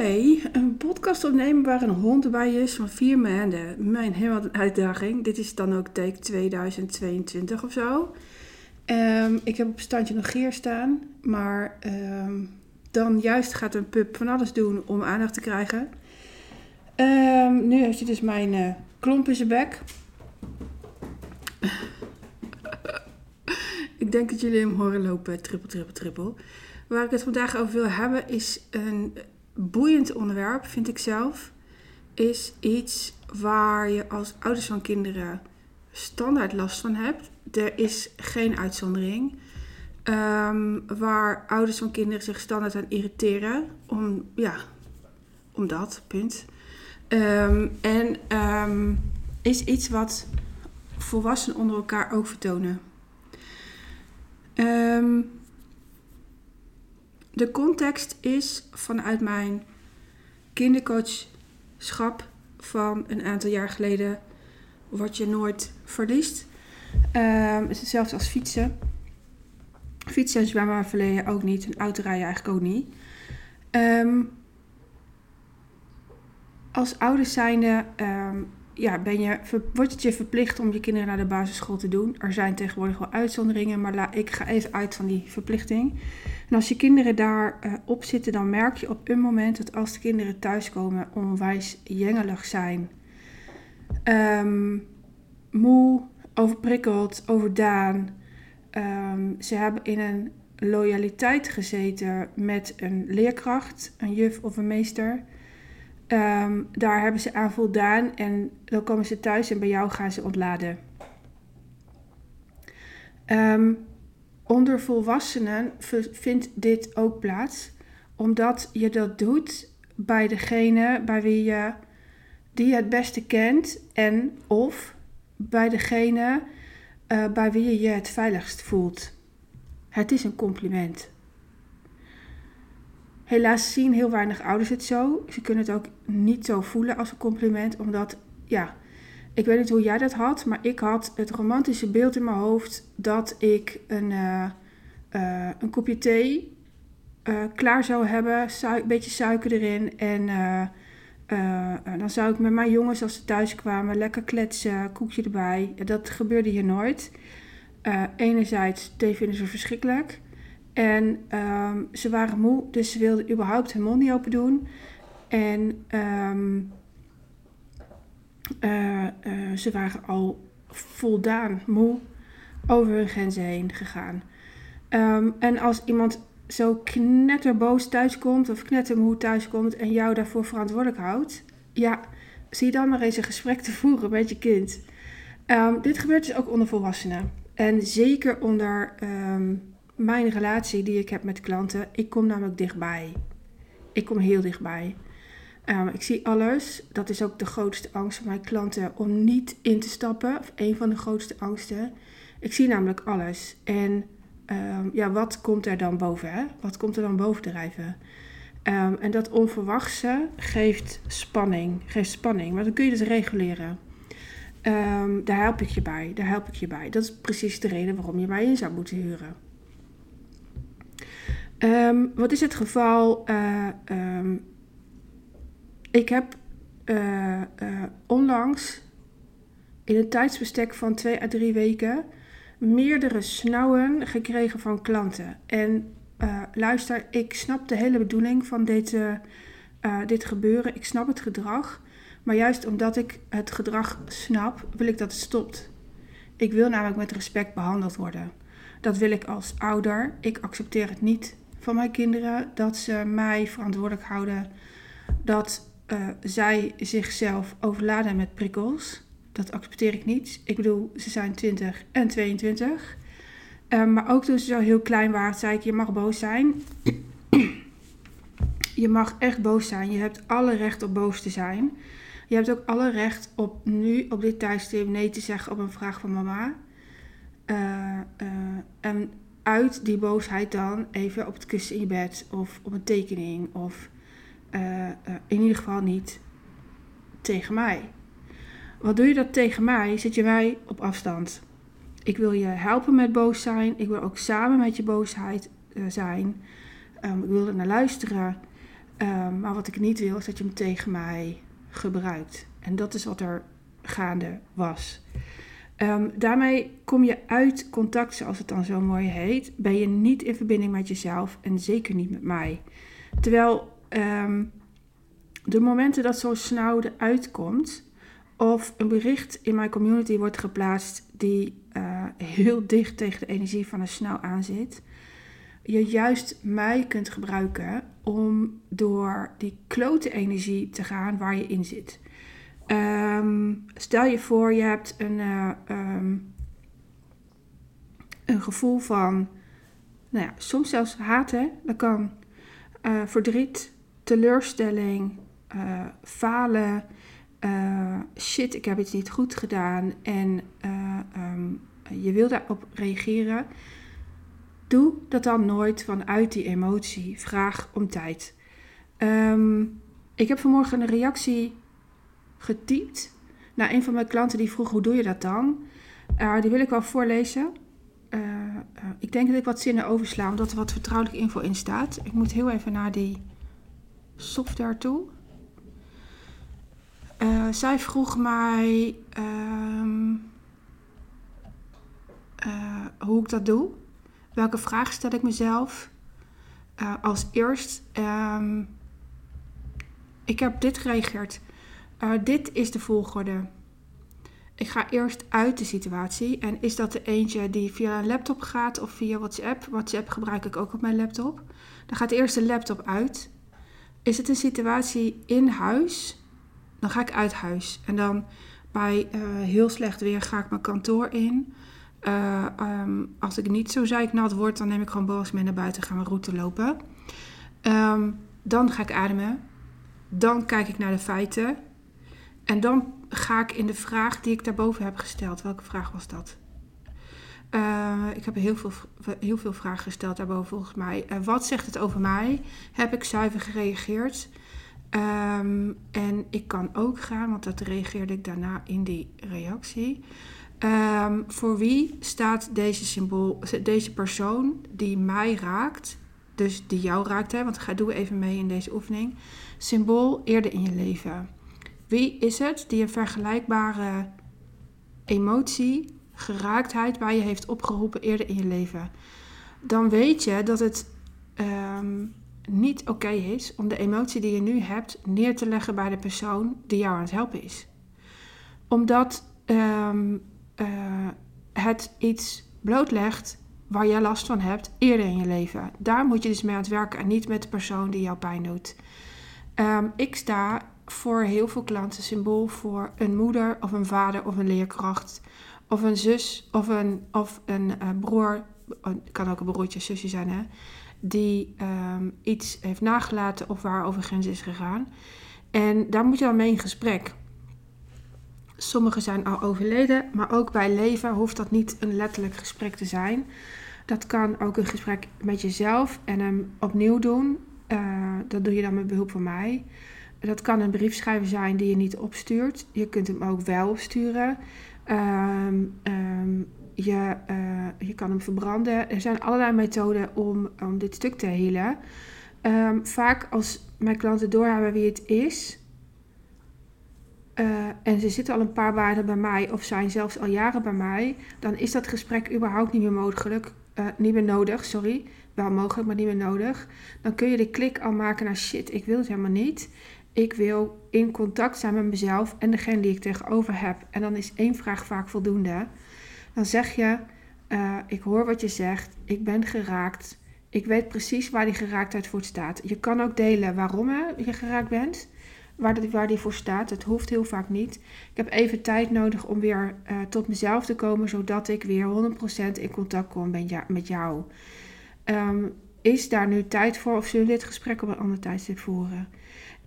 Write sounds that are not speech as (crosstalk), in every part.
Een podcast opnemen waar een hond erbij is van vier maanden. Mijn een uitdaging. Dit is dan ook take 2022 of zo. Ehm, ik heb op standje nog geer staan. Maar ehm, dan juist gaat een pup van alles doen om aandacht te krijgen. Ehm, nu heeft hij dus mijn eh, klomp in zijn bek. ik denk dat jullie hem horen lopen. Trippel, trippel, trippel. Waar ik het vandaag over wil hebben is een boeiend onderwerp, vind ik zelf. Is iets waar je als ouders van kinderen standaard last van hebt. Er is geen uitzondering. Ehm, waar ouders van kinderen zich standaard aan irriteren. Om, ja, om dat, punt. Ehm, en um, is iets wat volwassenen onder elkaar ook vertonen. De context is vanuit mijn kindercoachschap van een aantal jaar geleden, wat je nooit verliest. Um, het is hetzelfde als fietsen. Fietsen bij mijn verleden ook niet. En autorijden eigenlijk ook niet. Um, als ouders zijnde um, ja, ben je, wordt het je verplicht om je kinderen naar de basisschool te doen. Er zijn tegenwoordig wel uitzonderingen, maar ik ga even uit van die verplichting. En als je kinderen daarop uh, op zitten, dan merk je op een moment dat als de kinderen thuiskomen onwijs jengelig zijn. Um, moe, overprikkeld, overdaan. Um, ze hebben in een loyaliteit gezeten met een leerkracht, een juf of een meester. Um, daar hebben ze aan voldaan en dan komen ze thuis en bij jou gaan ze ontladen. Um, onder volwassenen vindt dit ook plaats, omdat je dat doet bij degene bij wie je die je het beste kent en of bij degene uh, bij wie je je het veiligst voelt. Het is een compliment. Helaas zien heel weinig ouders het zo. Ze kunnen het ook niet zo voelen als een compliment, omdat, ja, ik weet niet hoe jij dat had, maar ik had het romantische beeld in mijn hoofd dat ik een, uh, uh, een kopje thee uh, klaar zou hebben, een beetje suiker erin en dan zou ik met mijn jongens als ze thuis kwamen lekker kletsen, koekje erbij. Dat gebeurde hier nooit. enerzijds, thee vinden ze verschrikkelijk. En um, ze waren moe, dus ze wilden überhaupt hun mond niet open doen. En um, uh, uh, ze waren al voldaan moe over hun grenzen heen gegaan. Um, en als iemand zo knetterboos thuiskomt of knettermoe thuiskomt en jou daarvoor verantwoordelijk houdt, ja, zie dan maar eens een gesprek te voeren met je kind. Dit gebeurt dus ook onder volwassenen. En zeker onder mijn relatie die ik heb met klanten, ik kom namelijk dichtbij. Ik kom heel dichtbij. Um, ik zie alles. Dat is ook de grootste angst van mijn klanten om niet in te stappen. Of een van de grootste angsten. Ik zie namelijk alles. En um, ja, wat komt er dan boven? Hè? Wat komt er dan boven drijven? Um, en dat onverwachte geeft spanning. Geeft spanning. Maar dan kun je dus reguleren. daar help ik je bij. Daar help ik je bij. Dat is precies de reden waarom je mij in zou moeten huren. Um, wat is het geval? Uh, um, ik heb uh, uh, onlangs in een tijdsbestek van twee à drie weken meerdere snauwen gekregen van klanten. En luister, ik snap de hele bedoeling van dit, dit gebeuren. Ik snap het gedrag. Maar juist omdat ik het gedrag snap, wil ik dat het stopt. Ik wil namelijk met respect behandeld worden. Dat wil ik als ouder. Ik accepteer het niet van mijn kinderen dat ze mij verantwoordelijk houden dat uh, zij zichzelf overladen met prikkels. Dat accepteer ik niet. Ik bedoel, ze zijn 20 en 22. Uh, maar ook toen ze zo heel klein waren, zei ik: Je mag boos zijn. je mag echt boos zijn. Je hebt alle recht op boos te zijn. Je hebt ook alle recht op nu, op dit tijdstip, nee te zeggen op een vraag van mama. Uh, en uit die boosheid dan even op het kussen in je bed of op een tekening of uh, uh, in ieder geval niet tegen mij. Wat doe je dat tegen mij? Zet je mij op afstand. Ik wil je helpen met boos zijn. Ik wil ook samen met je boosheid uh, zijn. Um, ik wil er naar luisteren. Ehm, maar wat ik niet wil is dat je hem tegen mij gebruikt. En dat is wat er gaande was. Ehm, daarmee kom je uit contact, zoals het dan zo mooi heet. Ben je niet in verbinding met jezelf en zeker niet met mij. Terwijl ehm, de momenten dat zo'n snauw eruit komt, of een bericht in mijn community wordt geplaatst die uh, heel dicht tegen de energie van een snauw aanzit, je juist mij kunt gebruiken om door die klote energie te gaan waar je in zit. Ehm, stel je voor, je hebt een, uh, um, een gevoel van, nou ja, soms zelfs haat, hè? Dat kan uh, verdriet, teleurstelling, uh, falen, shit, ik heb iets niet goed gedaan en um, je wil daarop reageren. Doe dat dan nooit vanuit die emotie. Vraag om tijd. ik heb vanmorgen een reactie getypt naar een van mijn klanten die vroeg hoe doe je dat dan? Uh, die wil ik wel voorlezen. Uh, uh, ik denk dat ik wat zinnen oversla omdat er wat vertrouwelijke info in staat. Ik moet heel even naar die software toe. zij vroeg mij ehm, hoe ik dat doe. Welke vragen stel ik mezelf? als eerst, um, ik heb dit gereageerd. Uh, dit is de volgorde. Ik ga eerst uit de situatie. En is dat de eentje die via een laptop gaat of via WhatsApp? WhatsApp gebruik ik ook op mijn laptop. Dan gaat eerst de laptop uit. Is het een situatie in huis? Dan ga ik uit huis. En dan bij uh, heel slecht weer ga ik mijn kantoor in. Uh, um, als ik niet zo zeiknat word, dan neem ik gewoon boos mee naar buiten en ga mijn route lopen. Um, dan ga ik ademen. Dan kijk ik naar de feiten. En dan ga ik in de vraag die ik daarboven heb gesteld. Welke vraag was dat? Uh, ik heb heel veel, heel veel vragen gesteld daarboven volgens mij. Wat zegt het over mij? Heb ik zuiver gereageerd? Um, en ik kan ook gaan, want dat reageerde ik daarna in die reactie. Um, voor wie staat deze symbool, deze persoon die mij raakt, dus die jou raakt, hè, want ga, doe even mee in deze oefening. Symbool eerder in je leven. Wie is het die een vergelijkbare emotie, geraaktheid bij je heeft opgeroepen eerder in je leven? Dan weet je dat het um, niet oké is om de emotie die je nu hebt neer te leggen bij de persoon die jou aan het helpen is. Omdat um, uh, het iets blootlegt waar jij last van hebt eerder in je leven. Daar moet je dus mee aan het werken en niet met de persoon die jou pijn doet. Um, ik sta voor heel veel klanten symbool voor een moeder of een vader of een leerkracht of een zus of een, of een uh, broer, het kan ook een broertje, zusje zijn, hè, die um, iets heeft nagelaten of waar over grens is gegaan. En daar moet je dan mee in gesprek. Sommigen zijn al overleden, maar ook bij leven hoeft dat niet een letterlijk gesprek te zijn. Dat kan ook een gesprek met jezelf en hem opnieuw doen. Uh, dat doe je dan met behulp van mij. Dat kan een briefschrijver zijn die je niet opstuurt. Je kunt hem ook wel opsturen. Um, um, je, uh, je kan hem verbranden. Er zijn allerlei methoden om, om dit stuk te helen. Um, vaak als mijn klanten doorhebben wie het is. Uh, en ze zitten al een paar maanden bij mij of zijn zelfs al jaren bij mij, dan is dat gesprek überhaupt niet meer mogelijk, uh, niet meer nodig, sorry, wel mogelijk, maar niet meer nodig. Dan kun je de klik al maken naar shit, ik wil het helemaal niet. Ik wil in contact zijn met mezelf en degene die ik tegenover heb. En dan is één vraag vaak voldoende. Dan zeg je: uh, Ik hoor wat je zegt, ik ben geraakt. Ik weet precies waar die geraaktheid voor staat. Je kan ook delen waarom je geraakt bent, waar, die, voor staat. Het hoeft heel vaak niet. Ik heb even tijd nodig om weer uh, tot mezelf te komen, zodat ik weer 100% in contact kom met jou. Um, is daar nu tijd voor of zullen we dit gesprek op een ander tijdstip voeren?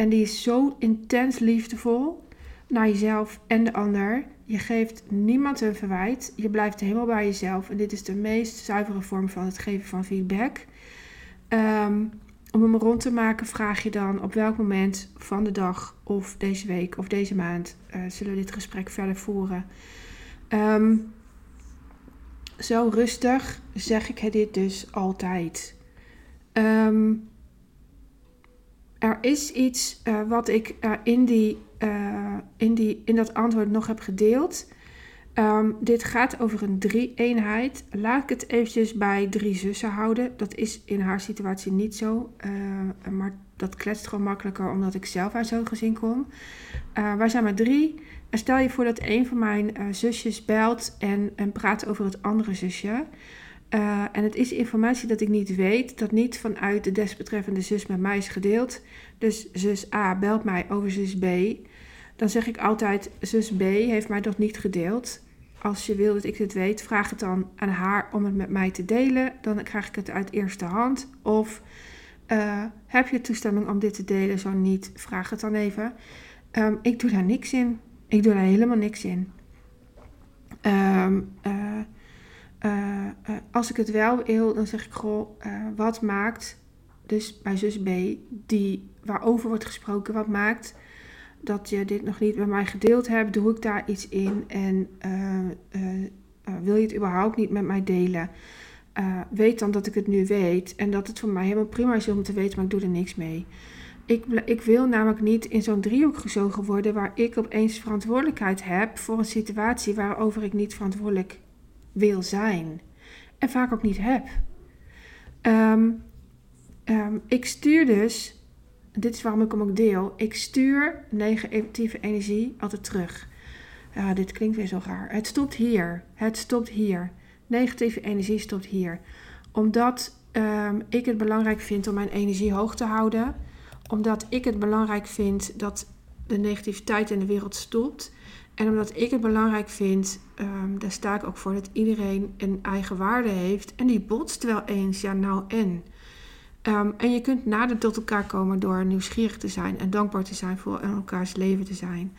En die is zo intens liefdevol naar jezelf en de ander. Je geeft niemand een verwijt. Je blijft helemaal bij jezelf. En dit is de meest zuivere vorm van het geven van feedback. Um, om hem rond te maken, vraag je dan op welk moment van de dag of deze week of deze maand uh, zullen we dit gesprek verder voeren. Um, zo rustig zeg ik dit dus altijd. Um, er is iets uh, wat ik uh, in, die, uh, in, die, in dat antwoord nog heb gedeeld. Um, dit gaat over een drie-eenheid. Laat ik het eventjes bij drie zussen houden. Dat is in haar situatie niet zo. maar dat kletst gewoon makkelijker omdat ik zelf uit zo'n gezin kom. wij zijn maar drie. Stel je voor dat een van mijn zusjes belt en, en praat over het andere zusje. Uh, en het is informatie dat ik niet weet, dat niet vanuit de desbetreffende zus met mij is gedeeld. Dus zus A belt mij over zus B. Dan zeg ik altijd, zus B heeft mij dat niet gedeeld. Als je wil dat ik dit weet, vraag het dan aan haar om het met mij te delen. Dan krijg ik het uit eerste hand. Of uh, heb je toestemming om dit te delen? Zo niet, vraag het dan even. Um, ik doe daar niks in. Ik doe daar helemaal niks in. Um, uh, uh, als ik het wel wil, dan zeg ik goh, uh, wat maakt, dus bij zus B, die, waarover wordt gesproken, wat maakt dat je dit nog niet met mij gedeeld hebt, doe ik daar iets in en wil je het überhaupt niet met mij delen? weet dan dat ik het nu weet en dat het voor mij helemaal prima is om te weten, maar ik doe er niks mee. Ik, ik wil namelijk niet in zo'n driehoek gezogen worden waar ik opeens verantwoordelijkheid heb voor een situatie waarover ik niet verantwoordelijk wil zijn. En vaak ook niet heb. Um, um, ik stuur dus, dit is waarom ik hem ook deel, ik stuur negatieve energie altijd terug. Ja, dit klinkt weer zo raar. Het stopt hier. Het stopt hier. Negatieve energie stopt hier. Omdat um, ik het belangrijk vind om mijn energie hoog te houden. Omdat ik het belangrijk vind dat de negativiteit in de wereld stopt. En omdat ik het belangrijk vind, um, daar sta ik ook voor dat iedereen een eigen waarde heeft. En die botst wel eens, ja nou en. Um, en je kunt nader tot elkaar komen door nieuwsgierig te zijn en dankbaar te zijn voor elkaars leven te zijn.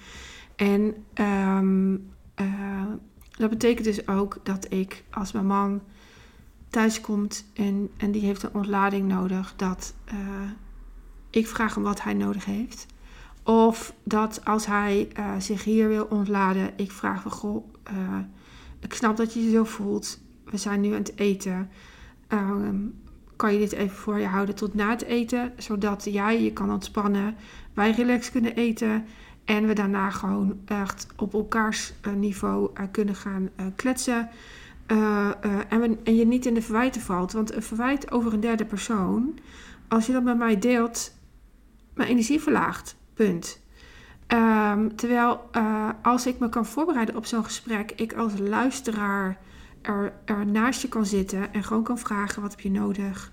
En um, uh, dat betekent dus ook dat ik als mijn man thuis komt en, en die heeft een ontlading nodig, dat uh, ik vraag hem wat hij nodig heeft. Of dat als hij uh, zich hier wil ontladen, ik vraag van goh, uh, ik snap dat je je zo voelt. We zijn nu aan het eten. Um, kan je dit even voor je houden tot na het eten, zodat jij je kan ontspannen, wij relax kunnen eten en we daarna gewoon echt op elkaars uh, niveau kunnen gaan kletsen. en, en je niet in de verwijten valt. Want een verwijt over een derde persoon, als je dat met mij deelt, mijn energie verlaagt. Punt. Um, terwijl uh, als ik me kan voorbereiden op zo'n gesprek, ik als luisteraar er, naast je kan zitten en gewoon kan vragen: wat heb je nodig?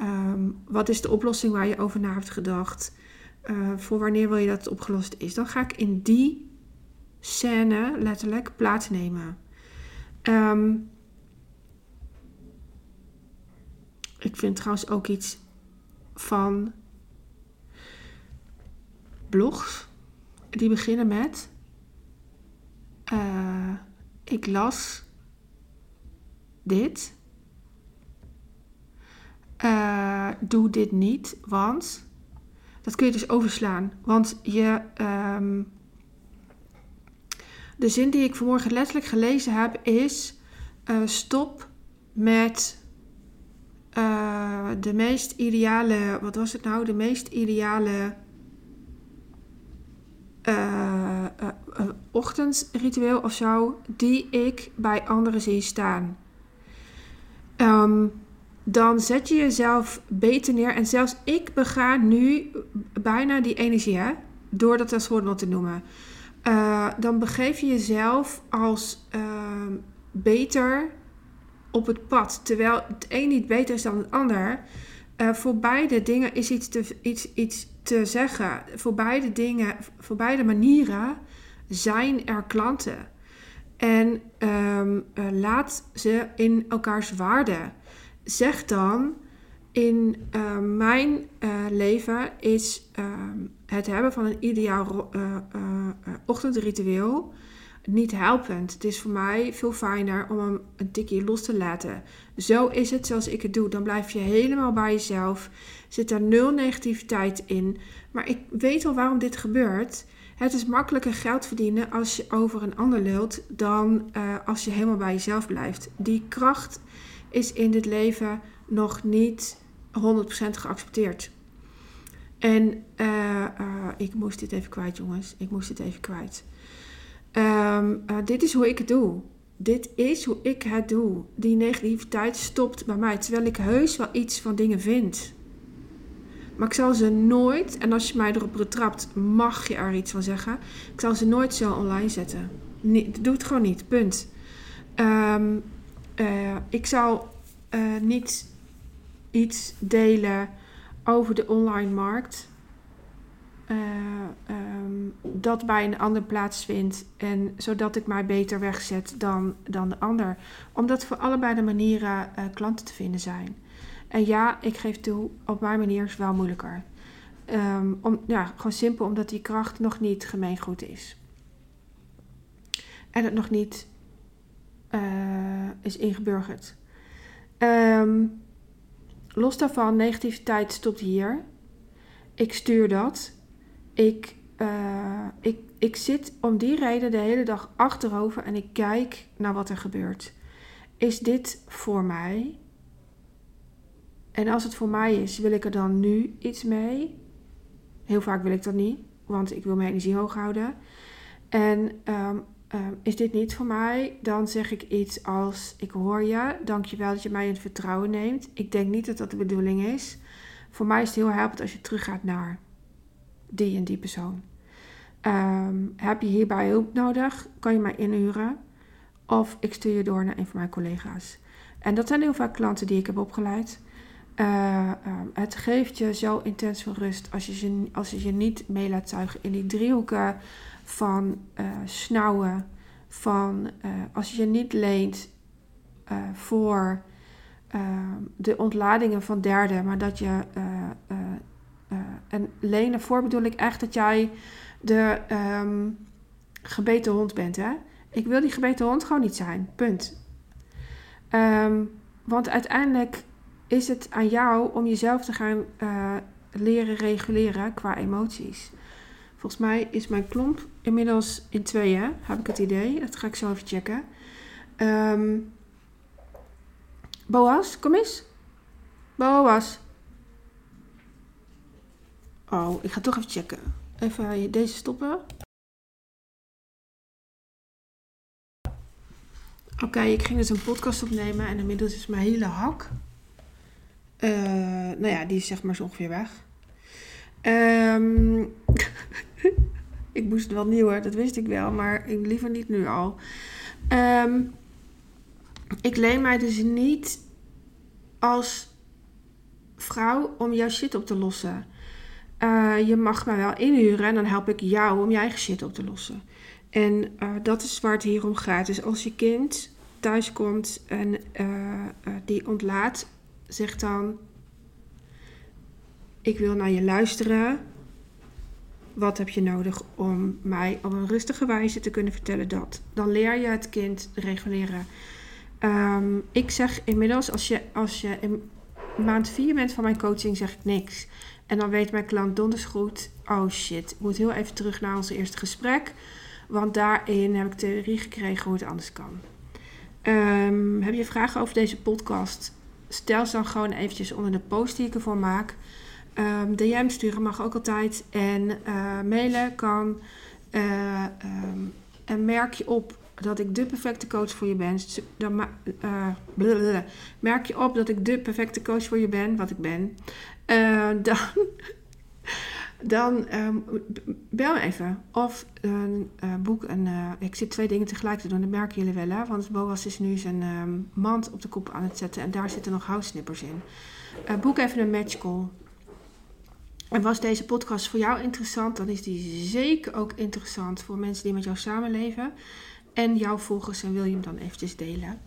Um, wat is de oplossing waar je over na hebt gedacht? Uh, voor wanneer wil je dat het opgelost is? Dan ga ik in die scène letterlijk plaatsnemen. Um, ik vind trouwens ook iets van blogs. Die beginnen met: uh, Ik las dit. Uh, doe dit niet, want. Dat kun je dus overslaan. Want je. Um, de zin die ik vanmorgen letterlijk gelezen heb is: uh, stop met de meest ideale. Wat was het nou? De meest ideale uh, uh, ochtendritueel of zo, die ik bij anderen zie staan. Um, dan zet je jezelf beter neer. En zelfs ik bega nu bijna die energie, hè, door dat als woord te noemen. Dan begeef je jezelf als ehm, beter op het pad. Terwijl het een niet beter is dan het ander. Voor beide dingen is iets te, iets, iets te zeggen. Voor beide dingen, voor beide manieren zijn er klanten. En um, uh, laat ze in elkaars waarde. Zeg dan, in uh, mijn leven is ehm, het hebben van een ideaal ochtendritueel niet helpend. Het is voor mij veel fijner om hem een tikje los te laten. Zo is het zoals ik het doe. Dan blijf je helemaal bij jezelf. Zit er nul negativiteit in. Maar ik weet al waarom dit gebeurt. Het is makkelijker geld verdienen als je over een ander lult dan uh, als je helemaal bij jezelf blijft. Die kracht is in dit leven nog niet 100% geaccepteerd. En uh, uh, ik moest dit even kwijt, jongens. Ik moest dit even kwijt. Uh, dit is hoe ik het doe. Dit is hoe ik het doe. Die negativiteit stopt bij mij, terwijl ik heus wel iets van dingen vind. Maar ik zal ze nooit, en als je mij erop betrapt, mag je er iets van zeggen. Ik zal ze nooit zo online zetten. Nee, doe het gewoon niet, punt. Um, uh, ik zal uh, niet iets delen over de online markt. Uh, um, dat bij een ander plaatsvindt. En zodat ik mij beter wegzet dan, dan de ander. Omdat voor allebei de manieren klanten te vinden zijn. En ja, ik geef toe, op mijn manier is het wel moeilijker. Um, om, ja, gewoon simpel omdat die kracht nog niet gemeengoed is. En het nog niet uh, is ingeburgerd. Um, los daarvan, negativiteit stopt hier. Ik stuur dat. Ik, uh, ik, ik zit om die reden de hele dag achterover en ik kijk naar wat er gebeurt. Is dit voor mij? En als het voor mij is, wil ik er dan nu iets mee? Heel vaak wil ik dat niet, want ik wil mijn energie hoog houden. En um, um, is dit niet voor mij? Dan zeg ik iets als: Ik hoor je, dankjewel dat je mij in het vertrouwen neemt. Ik denk niet dat dat de bedoeling is. Voor mij is het heel helpend als je teruggaat naar die en die persoon. Um, heb je hierbij hulp nodig? Kan je mij inhuren? Of ik stuur je door naar een van mijn collega's. En dat zijn heel vaak klanten die ik heb opgeleid. Uh, um, het geeft je zo intens veel rust als je, je, als je je niet mee laat zuigen in die driehoeken van uh, snauwen. Van uh, als je je niet leent voor de ontladingen van derden, maar dat je. en lenen voor bedoel ik echt dat jij de um, gebeten hond bent. Hè? Ik wil die gebeten hond gewoon niet zijn. Punt. Want uiteindelijk is het aan jou om jezelf te gaan uh, leren reguleren qua emoties. Volgens mij is mijn klomp inmiddels in tweeën, heb ik het idee. Dat ga ik zo even checken. Um, Boas, kom eens. Boas. Oh, ik ga toch even checken. Even deze stoppen. Oké, ik ging dus een podcast opnemen en inmiddels is mijn hele hak nou ja, die is zeg maar zo ongeveer weg. Um, (laughs) ik moest het wel nieuwer, dat wist ik wel, maar ik liever niet nu al. Um, ik leen mij dus niet als vrouw om jouw shit op te lossen. Uh, je mag mij wel inhuren en dan help ik jou om je eigen shit op te lossen. En uh, dat is waar het hier om gaat. Dus als je kind thuis komt en die ontlaat zeg dan: Ik wil naar je luisteren. Wat heb je nodig om mij op een rustige wijze te kunnen vertellen dat? Dan leer je het kind reguleren. Um, ik zeg inmiddels, als je, als je in maand 4 bent van mijn coaching, zeg ik niks. En dan weet mijn klant donders goed: oh shit, ik moet heel even terug naar ons eerste gesprek. Want daarin heb ik theorie gekregen hoe het anders kan. Um, heb je vragen over deze podcast? Stel ze dan gewoon eventjes onder de post die ik ervoor maak. Um, DM sturen mag ook altijd. En uh, mailen kan. Uh, um, en merk je op dat ik de perfecte coach voor je ben. Dan uh, merk je op dat ik de perfecte coach voor je ben, wat ik ben. dan dan um, bel even. Of een uh, boek een. Uh, ik zit twee dingen tegelijk te doen, dat merken jullie wel. Hè? Want Boas is nu zijn um, mand op de kop aan het zetten en daar zitten nog houtsnippers in. Uh, boek even een match call. En was deze podcast voor jou interessant, dan is die zeker ook interessant voor mensen die met jou samenleven. En jouw volgers en wil je hem dan eventjes delen.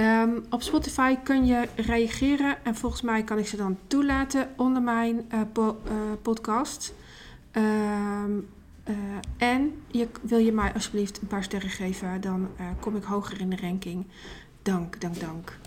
Um, op Spotify kun je reageren en volgens mij kan ik ze dan toelaten onder mijn po uh, podcast. Um, uh, en je, wil je mij alsjeblieft een paar sterren geven, dan kom ik hoger in de ranking. Dank, dank, dank.